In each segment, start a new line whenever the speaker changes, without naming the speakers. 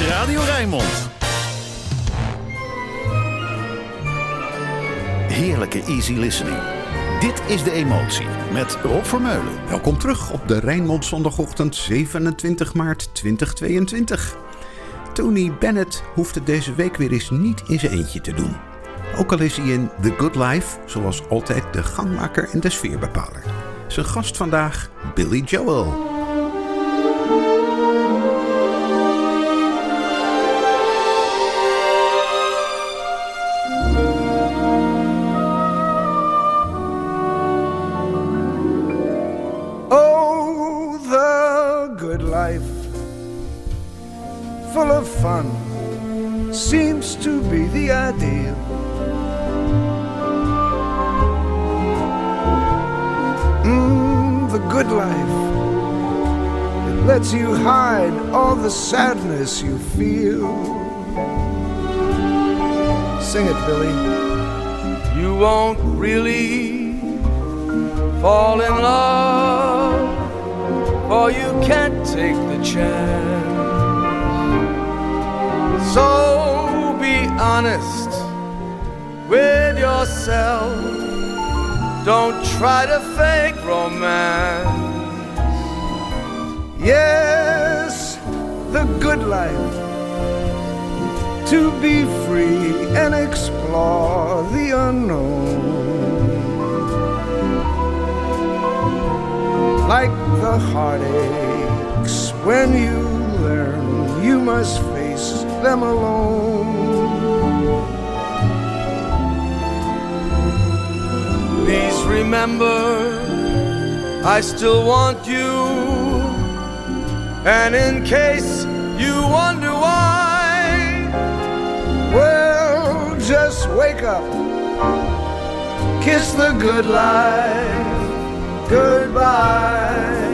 is Radio Rijnmond. Heerlijke easy listening. Dit is De Emotie met Rob Vermeulen.
Welkom terug op de Rijnmond zondagochtend 27 maart 2022. Tony Bennett hoeft het deze week weer eens niet in zijn eentje te doen. Ook al is hij in The Good Life, zoals altijd de gangmaker en de sfeerbepaler. Zijn gast vandaag, Billy Joel.
Honest with yourself. Don't try to fake romance.
Yes, the good life. To be free and explore the unknown. Like the heartaches when you learn you must face them alone.
Please remember, I still want you. And in case you wonder why,
Well, just wake up, kiss the good life goodbye.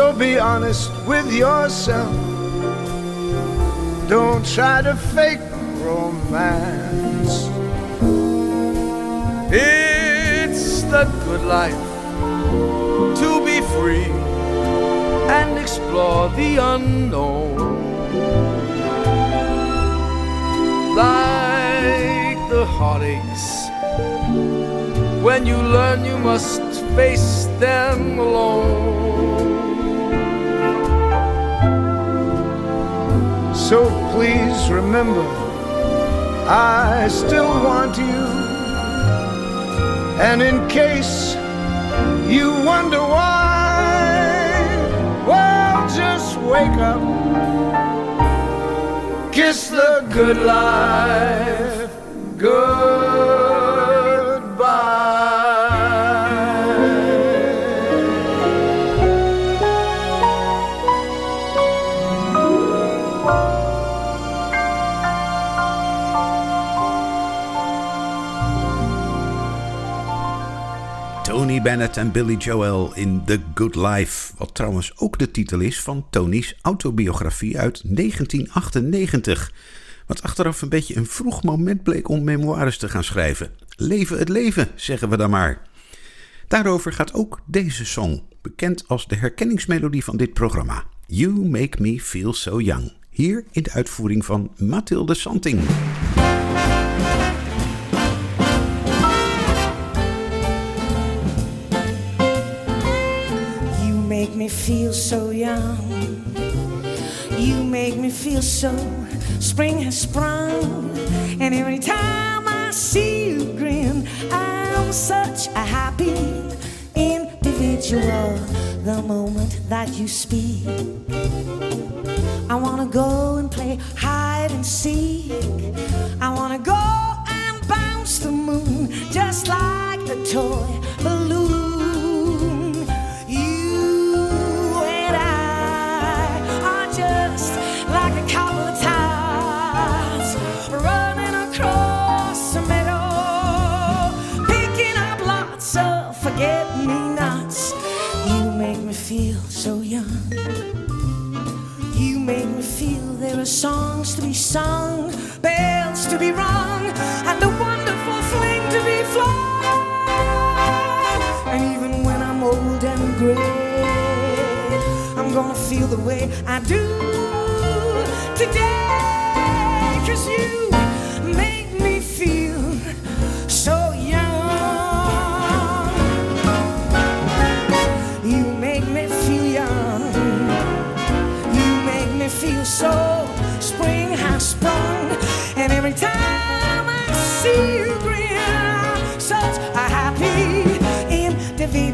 So be honest with yourself. Don't try to fake romance.
it's the good life to be free and explore the unknown. Like the heartaches when you learn you must face them alone.
So please remember, I still want you. And in case you wonder why, well, just wake up, kiss the good life goodbye.
Bennett en Billy Joel in The Good Life. Wat trouwens ook de titel is van Tony's autobiografie uit 1998. Wat achteraf een beetje een vroeg moment bleek om memoires te gaan schrijven. Leven het leven, zeggen we dan maar. Daarover gaat ook deze song, bekend als de herkenningsmelodie van dit programma. You Make Me Feel So Young. Hier in de uitvoering van Mathilde Santing.
Make me feel so young. You make me feel so spring has sprung. And every time I see you grin, I'm such a happy individual. The moment that you speak, I wanna go and play hide and seek. I wanna go and bounce the moon just like the toy balloon. Sung, bells to be rung, and a wonderful fling to be flung. And even when I'm old and gray, I'm gonna feel the way I do today. Cause you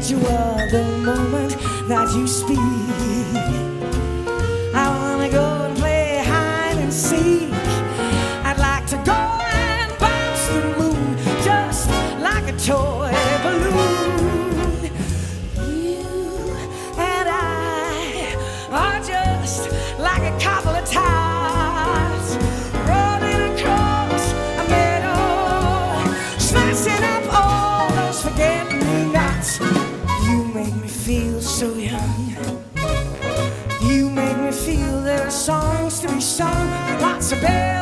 individual. The moment that you speak, make me feel so young. You make me feel there are songs to be sung, lots of bells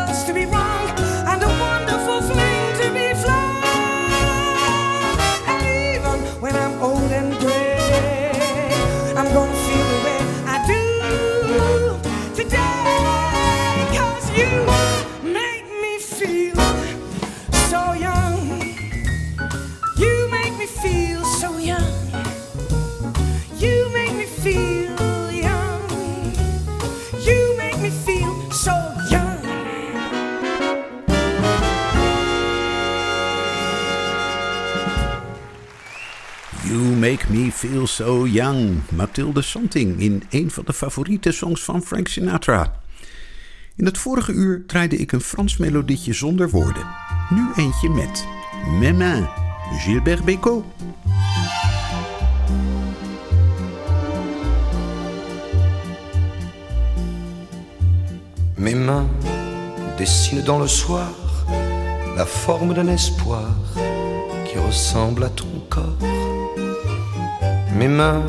Feel So Young.
Mathilde Santing in een van de favoriete songs van Frank Sinatra. In het vorige uur draaide ik een Frans melodietje zonder woorden. Nu eentje met Mes mains, Gilbert Bécaud.
Mes mains dessinent dans le soir la forme d'un espoir qui ressemble à ton corps. Mes mains,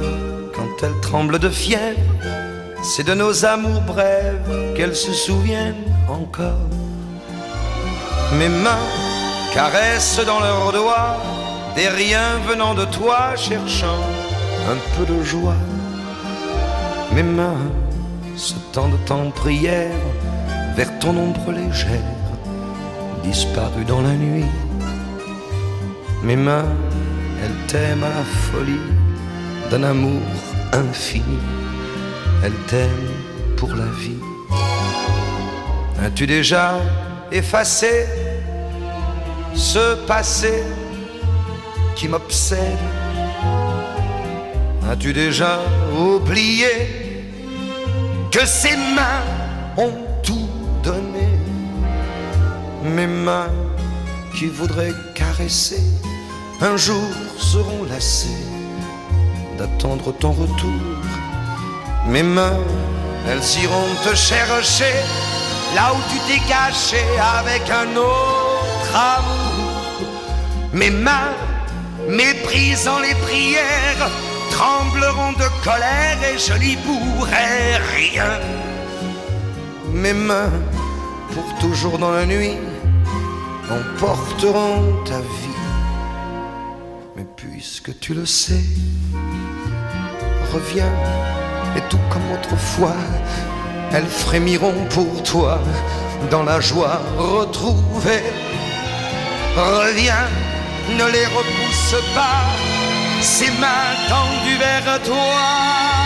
quand elles tremblent de fièvre, c'est de nos amours brèves qu'elles se souviennent encore. Mes mains caressent dans leurs doigts des riens venant de toi, cherchant un peu de joie. Mes mains se tendent en prière vers ton ombre légère, disparue dans la nuit. Mes mains, elles t'aiment à la folie d'un amour infini. Elles t'aiment pour la vie. As-tu déjà effacé ce passé qui m'obsède? As-tu déjà oublié que ces mains ont tout donné? Mes mains qui voudraient caresser un jour seront lassées d'attendre ton retour. Mes mains, elles iront te chercher là où tu t'es caché avec un autre amour. Mes mains, méprisant les prières, trembleront de colère et je n'y pourrai rien. Mes mains, pour toujours dans la nuit, emporteront ta vie. Mais puisque tu le sais, et tout comme autrefois, elles frémiront pour toi dans la joie retrouvée. Reviens, ne les repousse pas, ces mains tendues vers toi.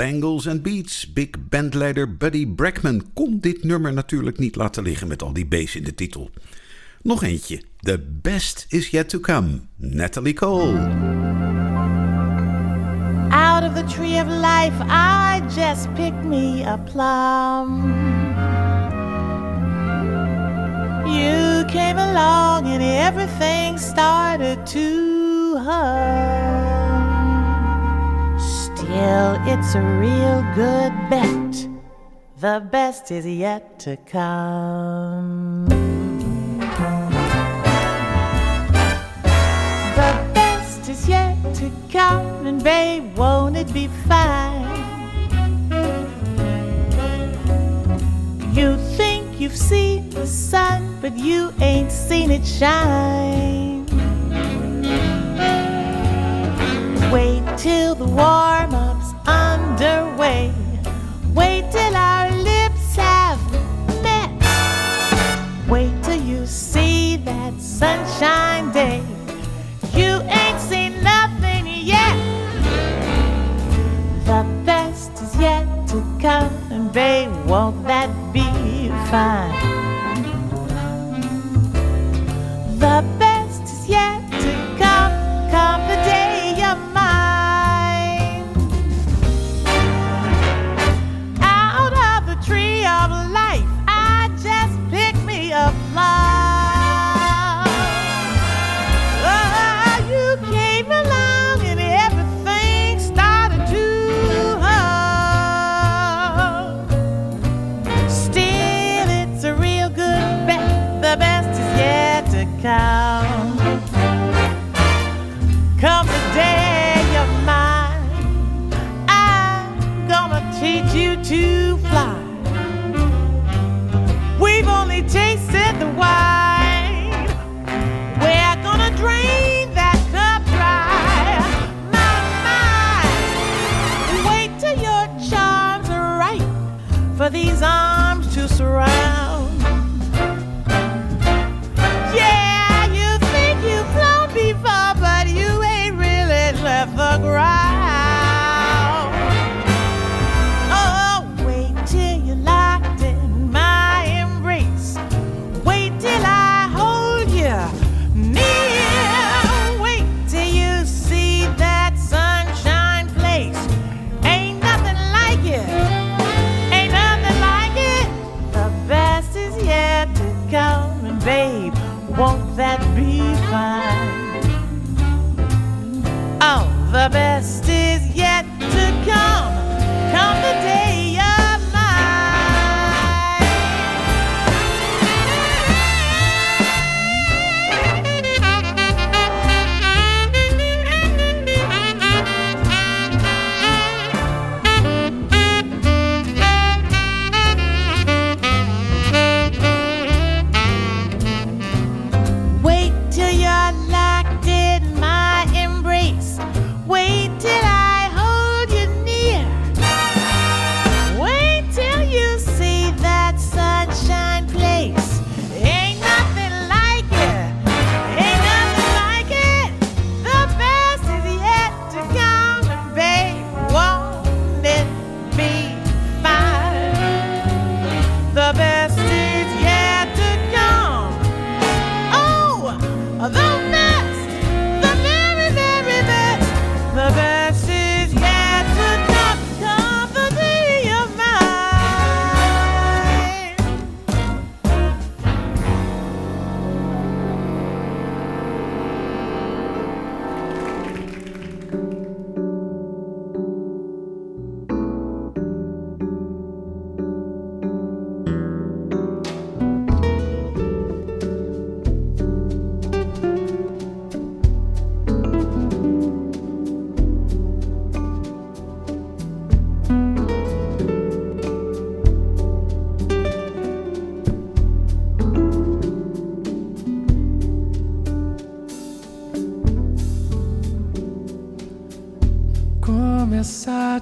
Bangles en Beats. Big bandleider Buddy Brackman kon dit nummer natuurlijk niet laten liggen met al die bass in de titel. Nog eentje. The best is yet to come. Natalie Cole.
Out of the tree of life, I just picked me a plum. You came along and everything started to hum. Still, it's a real good bet. The best is yet to come. The best is yet to come, and babe, won't it be fine? You think you've seen the sun, but you ain't seen it shine. Wait till the warm up's underway. Wait till our lips have met. Wait till you see that sunshine day. You ain't seen nothing yet. The best is yet to come, and babe, won't that be fine? The best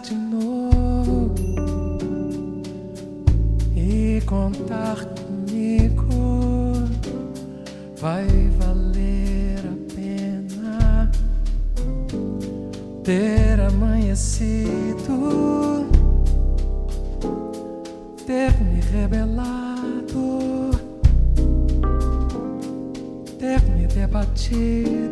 de novo e contar comigo vai valer a pena. ter amanhecido, ter me rebelado, ter me debatido,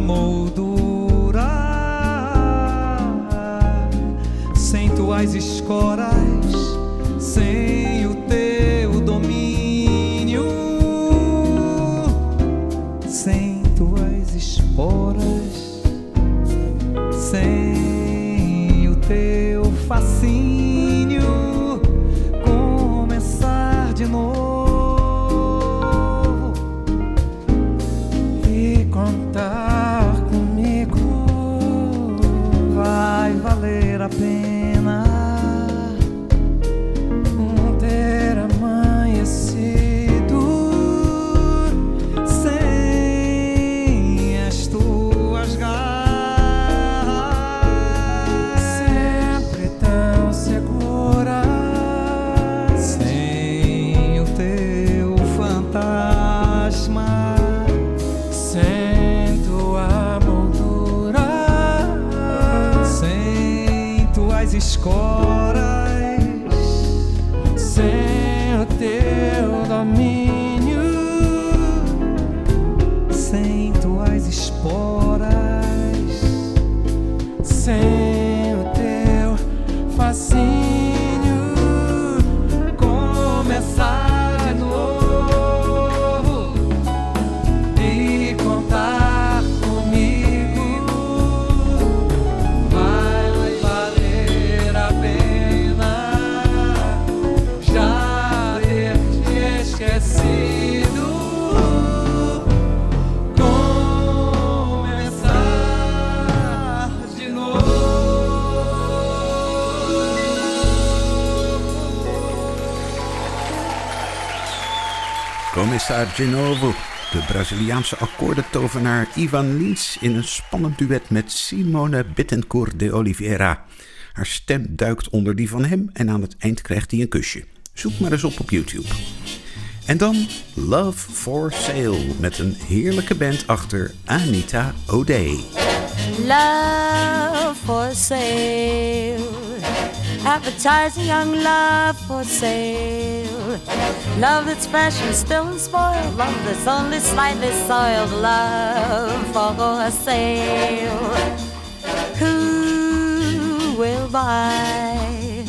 a moldurar sem tuas escoras, sem De
Braziliaanse akkoordentovenaar Ivan Lins in een spannend duet met Simone Bittencourt de Oliveira. Haar stem duikt onder die van hem en aan het eind krijgt hij een kusje. Zoek maar eens op op YouTube. En dan Love for Sale met een heerlijke band achter Anita O'Day.
Love for sale. Advertising young love for sale. Love that's fresh and still unspoiled. Love that's only slightly soiled. Love for sale. Who will buy?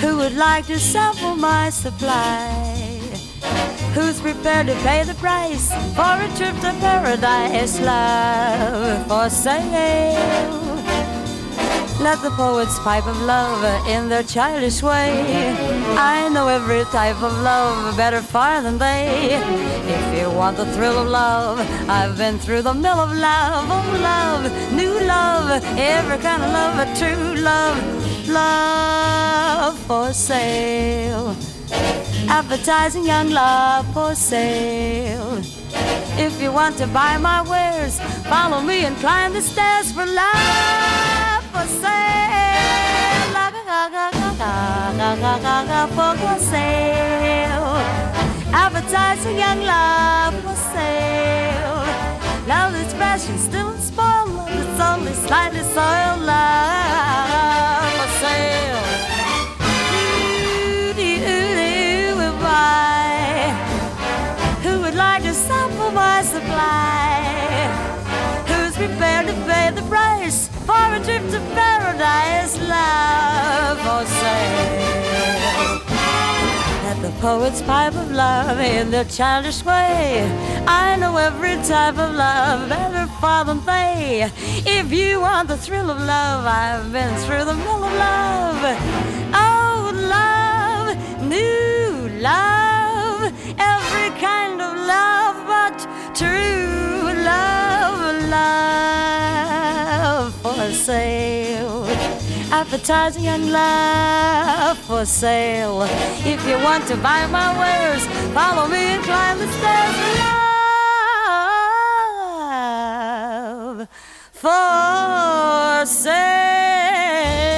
Who would like to sample my supply? Who's prepared to pay the price for a trip to paradise? Love for sale. Let the poets pipe of love in their childish way. I know every type of love better far than they. If you want the thrill of love, I've been through the mill of love. Oh, love, new love, every kind of love, a true love, love for sale. Advertising young love for sale. If you want to buy my wares, follow me and climb the stairs for love for sale. Advertising young love for sale. Love that's fresh and still spoiled. Love only slightly soiled. Love for sale. Who would like to sample my supply? Who's prepared to pay the price? For a trip to paradise, love for sale. Let the poets pipe of love in their childish way. I know every type of love better far than they. If you want the thrill of love, I've been through the mill of love. Old love, new love, every kind of love, but true love, love sale. Appetizing young love for sale. If you want to buy my wares, follow me and climb the stairs. Love for sale.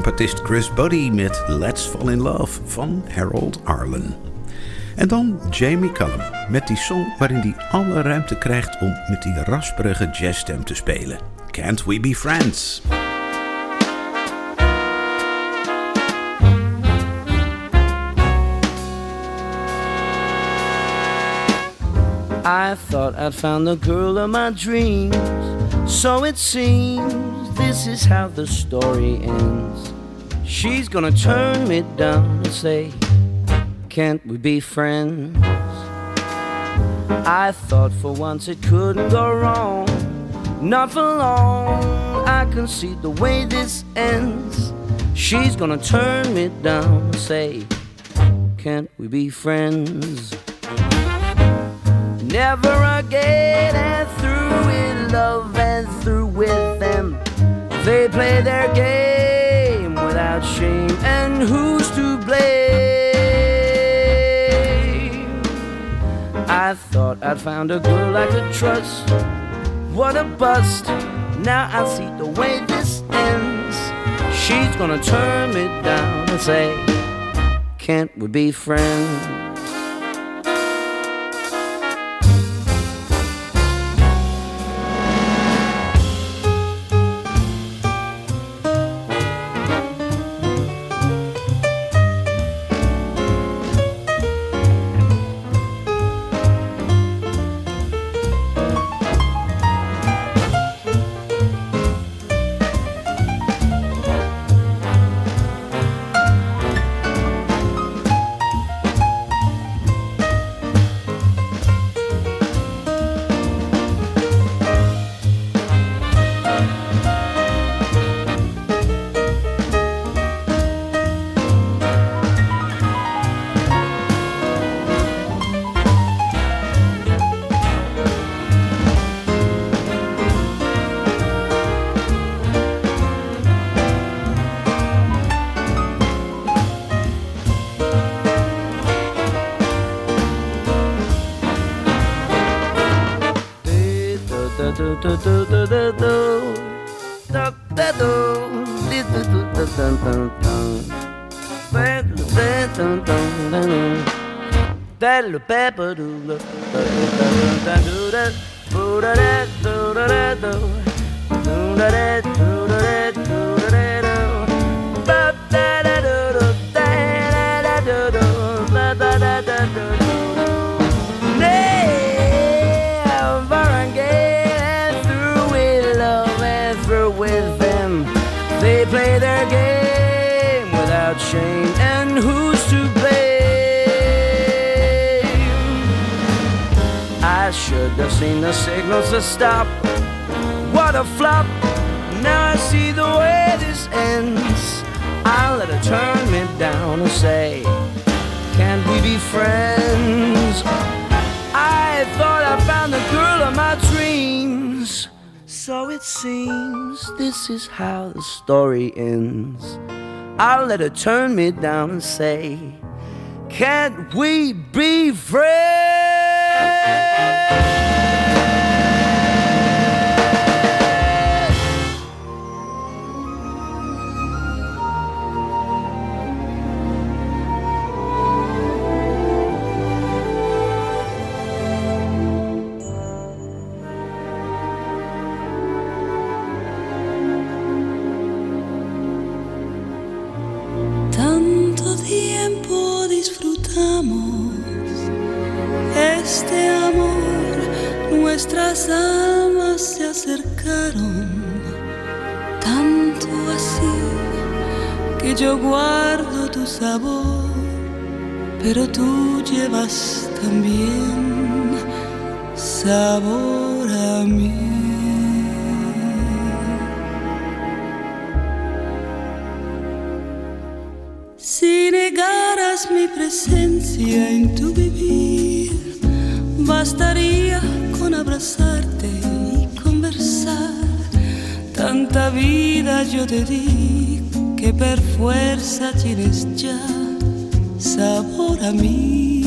Glamour-trompetist Chris Buddy met Let's Fall in Love van Harold Arlen. En dan Jamie Cullum met die song waarin hij alle ruimte krijgt om met die rasperige jazzstem te spelen. Can't We Be Friends?
I thought I'd found the girl of my dreams. So it seems this is how the story ends. She's gonna turn me down and say, Can't we be friends? I thought for once it couldn't go wrong. Not for long, I can see the way this ends. She's gonna turn me down and say, Can't we be friends? never again. And through in love and through with them, they play their game without shame. And who's to blame? I thought I'd found a girl I could trust. What a bust! Now I see the way this ends. She's gonna turn me down and say, Can't we be friends? Seen the signals to stop. What a flop! Now I see the way this ends. I'll let her turn me down and say, Can't we be friends? I thought I found the girl of my dreams. So it seems this is how the story ends. I'll let her turn me down and say, Can't we be friends?
Guardo tu sabor, pero tú llevas también sabor a mí. Si negaras mi presencia en tu vivir, bastaría con abrazarte y conversar. Tanta vida yo te di que per fuerza tienes ya sabor a mí.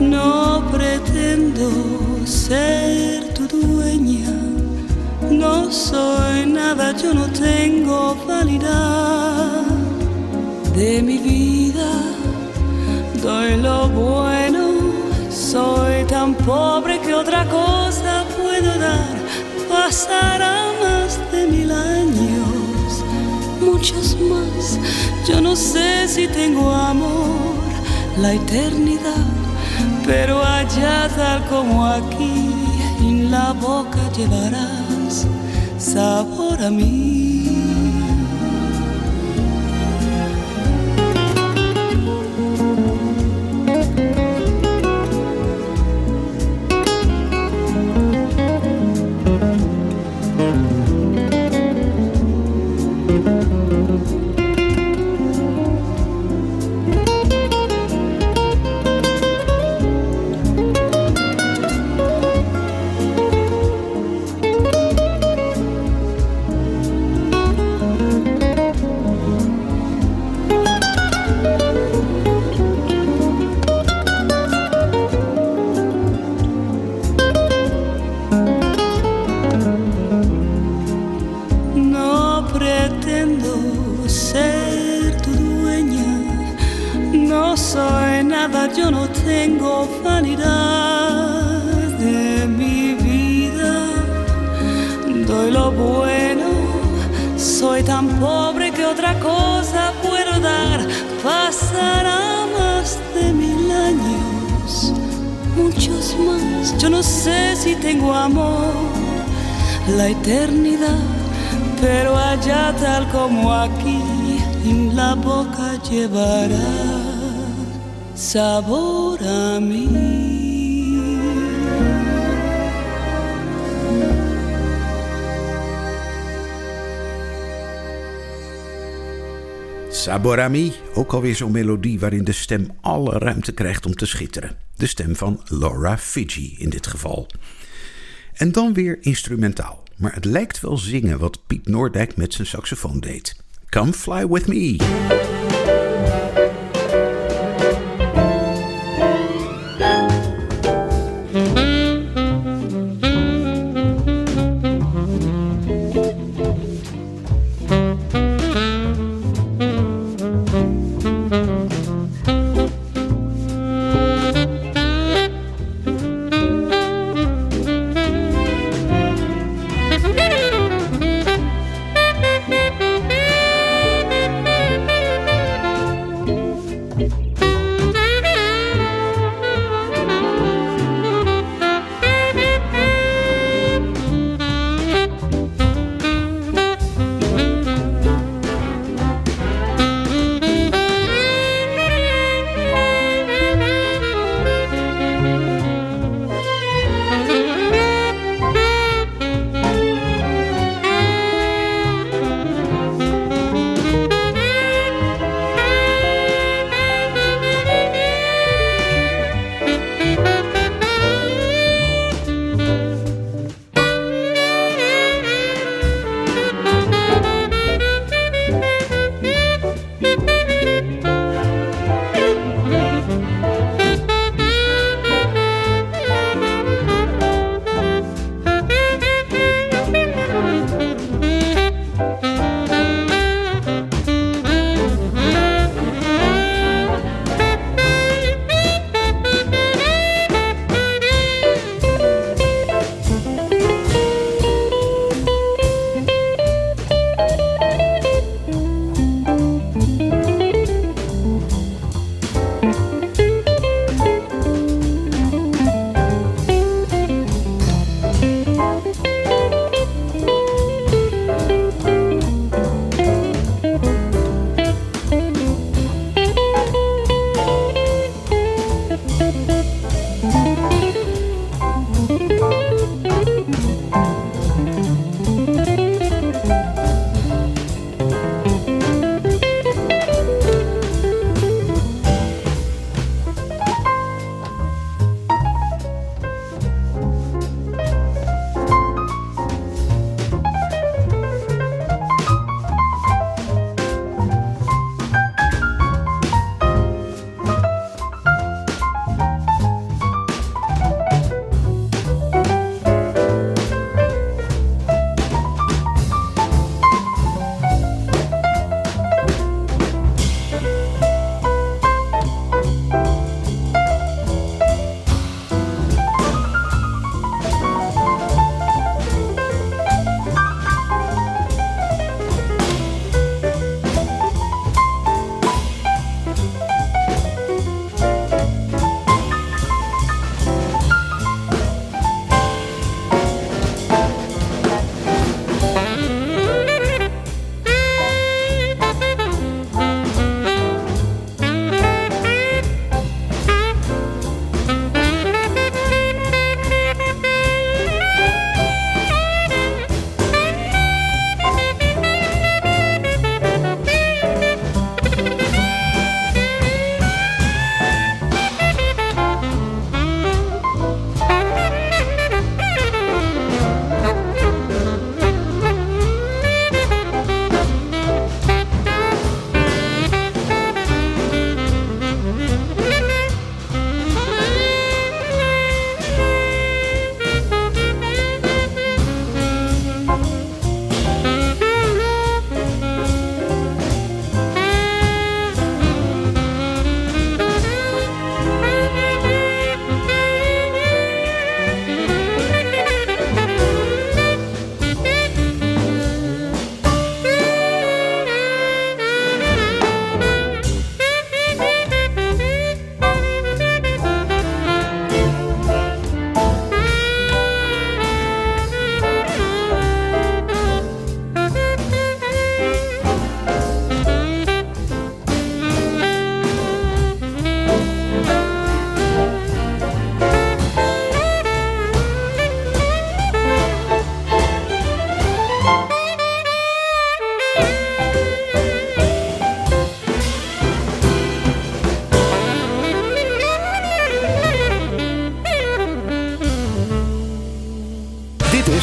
No pretendo ser tu dueña. No soy nada, yo no tengo vanidad de mi vida. Doy lo bueno, soy tan pobre que otra cosa puedo dar. Pasará más de mil años, muchos más. Yo no sé si tengo amor, la eternidad, pero allá tal como aquí, en la boca llevarás sabor a mí. Llevará sabor a mí.
Saborami, ook alweer zo'n melodie waarin de stem alle ruimte krijgt om te schitteren. De stem van Laura Fiji in dit geval. En dan weer instrumentaal, maar het lijkt wel zingen wat Piet Noordijk met zijn saxofoon deed. Come fly with me. Thank you.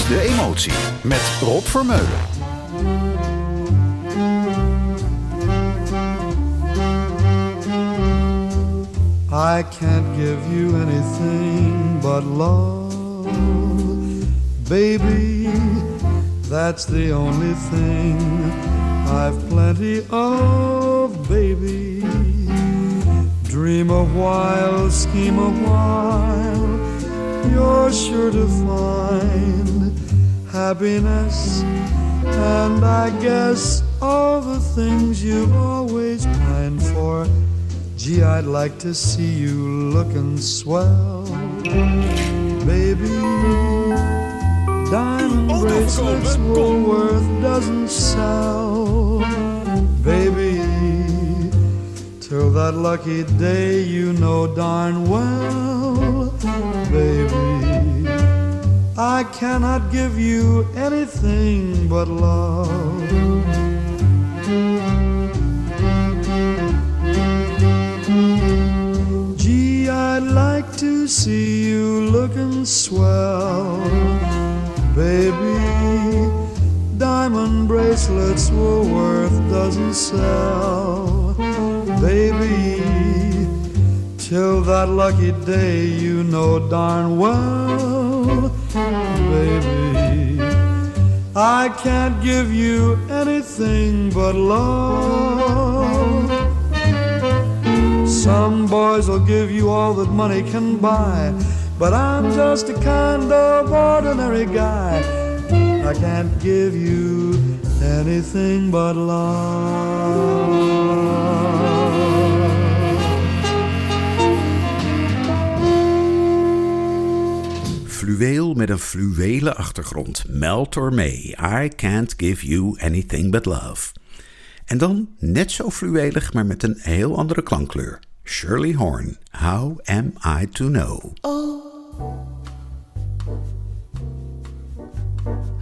De Emotie met Rob Vermeulen.
I can't give you anything but love, baby. That's the only thing I've plenty of, baby. Dream a while, scheme a while, you're sure to find happiness. And I guess all the things you've always pined for. Gee, I'd like to see you looking swell, baby. Diamond bracelets Woolworth doesn't sell, baby. Till that lucky day, you know darn well, baby. I cannot give you anything but love. Gee, I'd like to see you looking swell, baby. Diamond bracelets Woolworth doesn't sell, baby. Till that lucky day, you know darn well, baby. I can't give you anything but love. Some boys will give you all that money can buy, but I'm just a kind of ordinary guy. I can't give you anything but love.
Fluweel met een fluwelen achtergrond. Mel Tormé, I can't give you anything but love. En dan net zo fluwelig, maar met een heel andere klankkleur. Shirley Horn, How am I to know?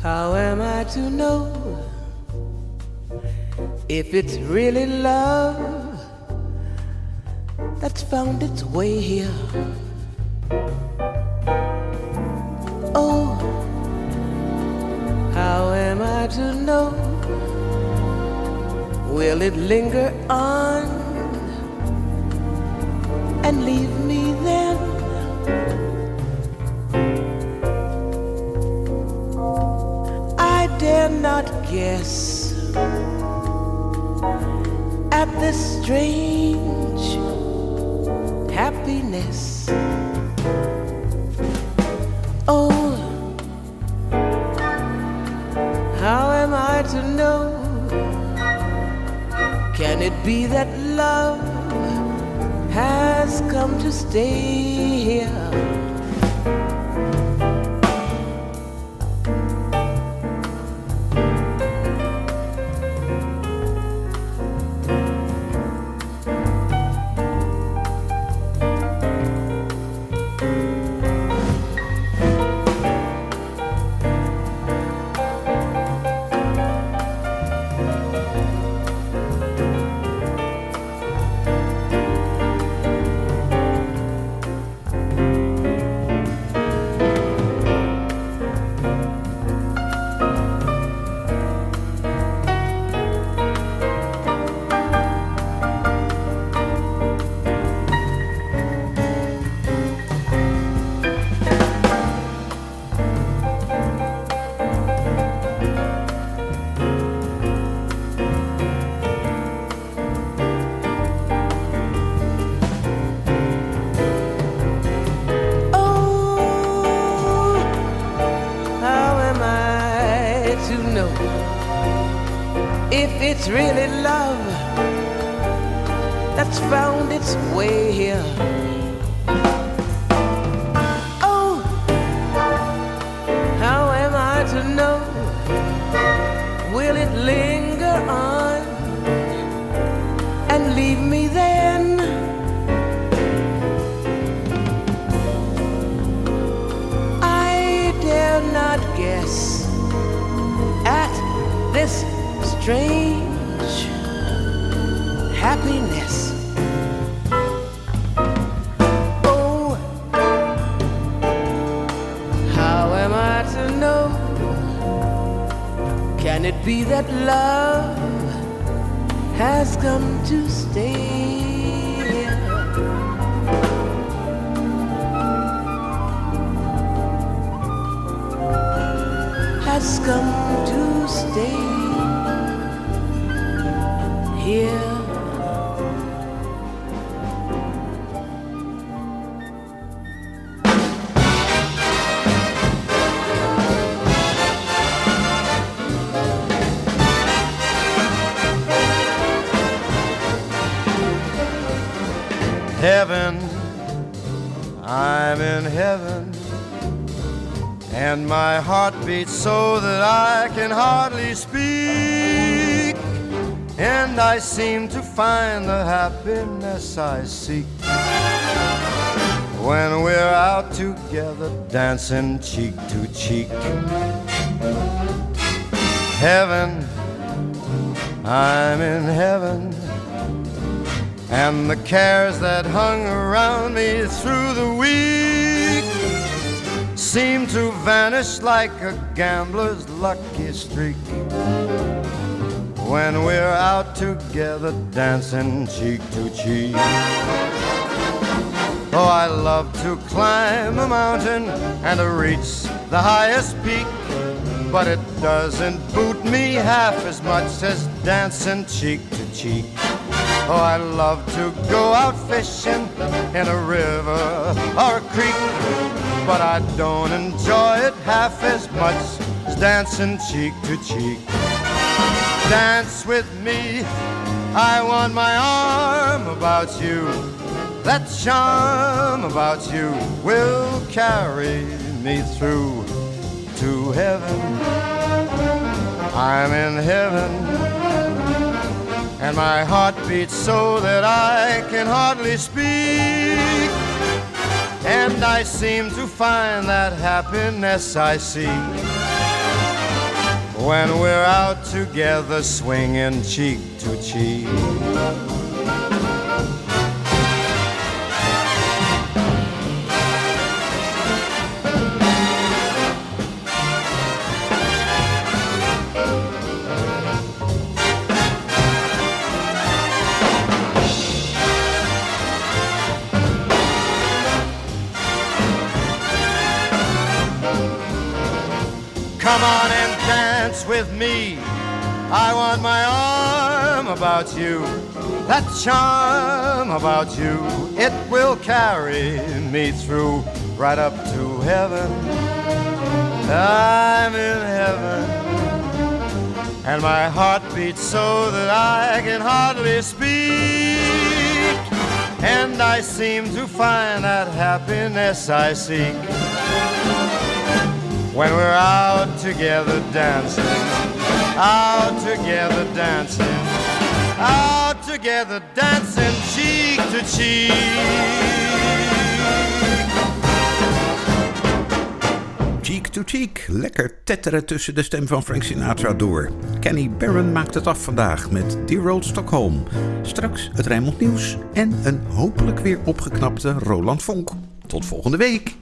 How am I to know if it's really love that's found its way here? Oh, how am I to know? Will it linger on and leave me then? I dare not guess at this strange happiness. Oh, to know? Can it be that love has come to stay here?
Find the happiness I seek when we're out together dancing cheek to cheek. Heaven, I'm in heaven, and the cares that hung around me through the week seem to vanish like a gambler's lucky streak when we're out together dancing cheek to cheek. Oh, I love to climb a mountain and to reach the highest peak, but it doesn't boot me half as much as dancing cheek to cheek. Oh, I love to go out fishing in a river or a creek, but I don't enjoy it half as much as dancing cheek to cheek. Dance with me, I want my arm about you. That charm about you will carry me through to heaven. I'm in heaven, and my heart beats so that I can hardly speak. And I seem to find that happiness I seek when we're out together swinging cheek to cheek. Come on and dance with me. I want my arm about you. That charm about you, it will carry me through right up to heaven. I'm in heaven, and my heart beats so that I can hardly speak. And I seem to find that happiness I seek when we're out together dancing, out together dancing, out together dancing cheek to cheek.
Cheek to cheek, lekker tetteren tussen de stem van Frank Sinatra door. Kenny Barron maakt het af vandaag met Dear Old Stockholm. Straks het Rijnmond Nieuws en een hopelijk weer opgeknapte Roland Vonk. Tot volgende week.